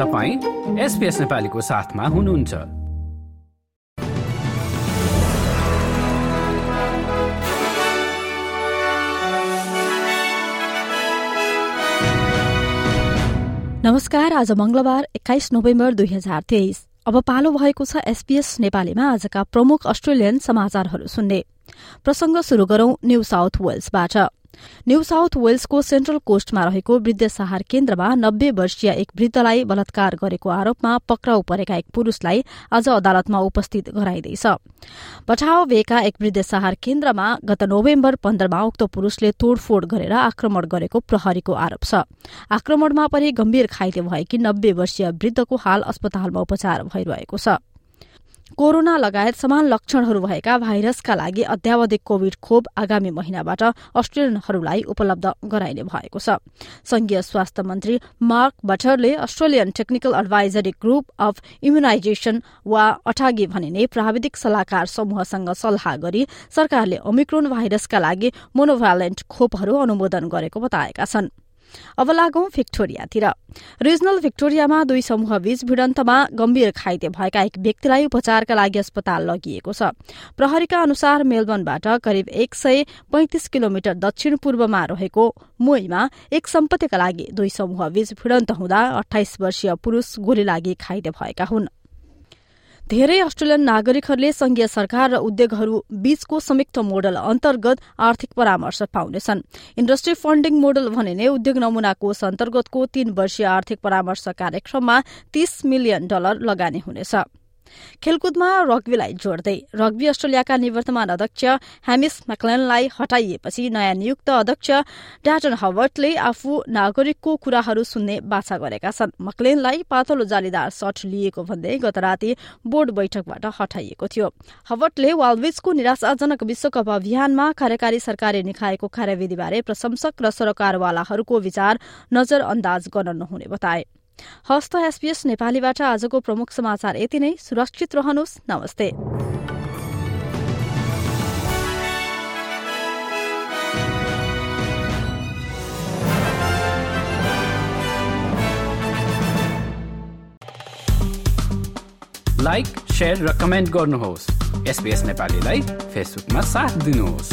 तपाईँ एसपिएस नेपालीको साथमा हुनुहुन्छ। नमस्कार आज मंगलबार एक्काइस नोभेम्बर दुई हजार तेइस। अब पालो भएको छ एसपीएस नेपालीमा आजका प्रमुख अस्ट्रेलियन समाचारहरू सुन्ने। प्रसंग शुरू गरौं न्यू साउथ वेल्सबाट। न्यू साउथ वेल्सको सेन्ट्रल कोस्टमा रहेको वृद्ध सहार केन्द्रमा नब्बे वर्षीय एक वृद्धलाई बलात्कार गरेको आरोपमा पक्राउ परेका एक पुरूषलाई आज अदालतमा उपस्थित गराइँदैछ। पठाओ भेका एक वृद्ध सहार केन्द्रमा गत नोभेम्बर पन्ध्रमा उक्त पुरूषले तोड़फोड़ गरेर आक्रमण गरेको प्रहरीको आरोप छ। आक्रमणमा पनि गम्भीर घाइते भएकी नब्बे वर्षीय वृद्धको हाल अस्पतालमा उपचार भइरहेको छ। कोरोना लगायत समान लक्षणहरू भएका भाइरसका लागि अध्यावधिक कोविड खोप आगामी महिनाबाट अस्ट्रेलियनहरूलाई उपलब्ध गराइने भएको छ। संघीय स्वास्थ्य मन्त्री Mark बटरले Australian technical advisory group of immunisation वा अठागी भनिने प्राविधिक सल्लाहकार समूहसँग सल्लाह गरी सरकारले ओमिक्रोन भाइरसका लागि मोनोभ्यालेन्ट खोपहरू अनुमोदन गरेको बताएका छनृ। अब लागौं भिक्टोरियातिर। रिजनल भिक्टोरियामा दुई समूह बीच भिडन्तमा गम्भीर घाइते भएका एक व्यक्तिलाई उपचारका लागि अस्पताल लगिएको छ। प्रहरीका अनुसार मेलबर्नबाट करिब एक सय पैंतिस किलोमिटर दक्षिण पूर्वमा रहेको मोईमा एक सम्पत्तिका लागि दुई समूह बीच भिडन्त हुँदा अठाइस वर्षीय पुरूष गोली लागि घाइते भएका हुन्। धेरै अस्ट्रेलियन नागरिकहरूले संघीय सरकार र उद्योगहरू बीचको संयुक्त मोडल अन्तर्गत आर्थिक परामर्श पाउनेछन्। इण्डस्ट्री फण्डिङ मोडल भनिने उद्योग नमूना कोष अन्तर्गतको तीन वर्षीय आर्थिक परामर्श कार्यक्रममा तीस मिलियन डलर लगानी हुनेछ। खेलकुदमा रग्बीलाई जोड्दै रग्बी अस्ट्रेलियाका निवर्तमान अध्यक्ष ह्यामिस म्याक्लेनलाई हटाइएपछि नयाँ नियुक्त अध्यक्ष ड्याटन हवर्टले आफू नागरिकको कुराहरू सुन्ने बाछा गरेका छन्। मक्लेनलाई पातलो जालीदार सट लिएको भन्दै गत राति बोर्ड बैठकबाट हटाइएको थियो। हवर्टले वालविजको निराशाजनक विश्वकप अभियानमा कार्यकारी सरकारी निकायको कार्यविधिबारे प्रशंसक र सरोकारवालाहरूको विचार नजरअन्दाज गर्न नहुने बताए। हस्त एसपीएस नेपालीबाट आजको प्रमुख समाचार यति नै। सुरक्षित रहनुहोस्। नमस्ते। लाइक र कमेन्ट गर्नुहोस्। एसपिएस नेपालीलाई फेसबुकमा साथ दिनुहोस्।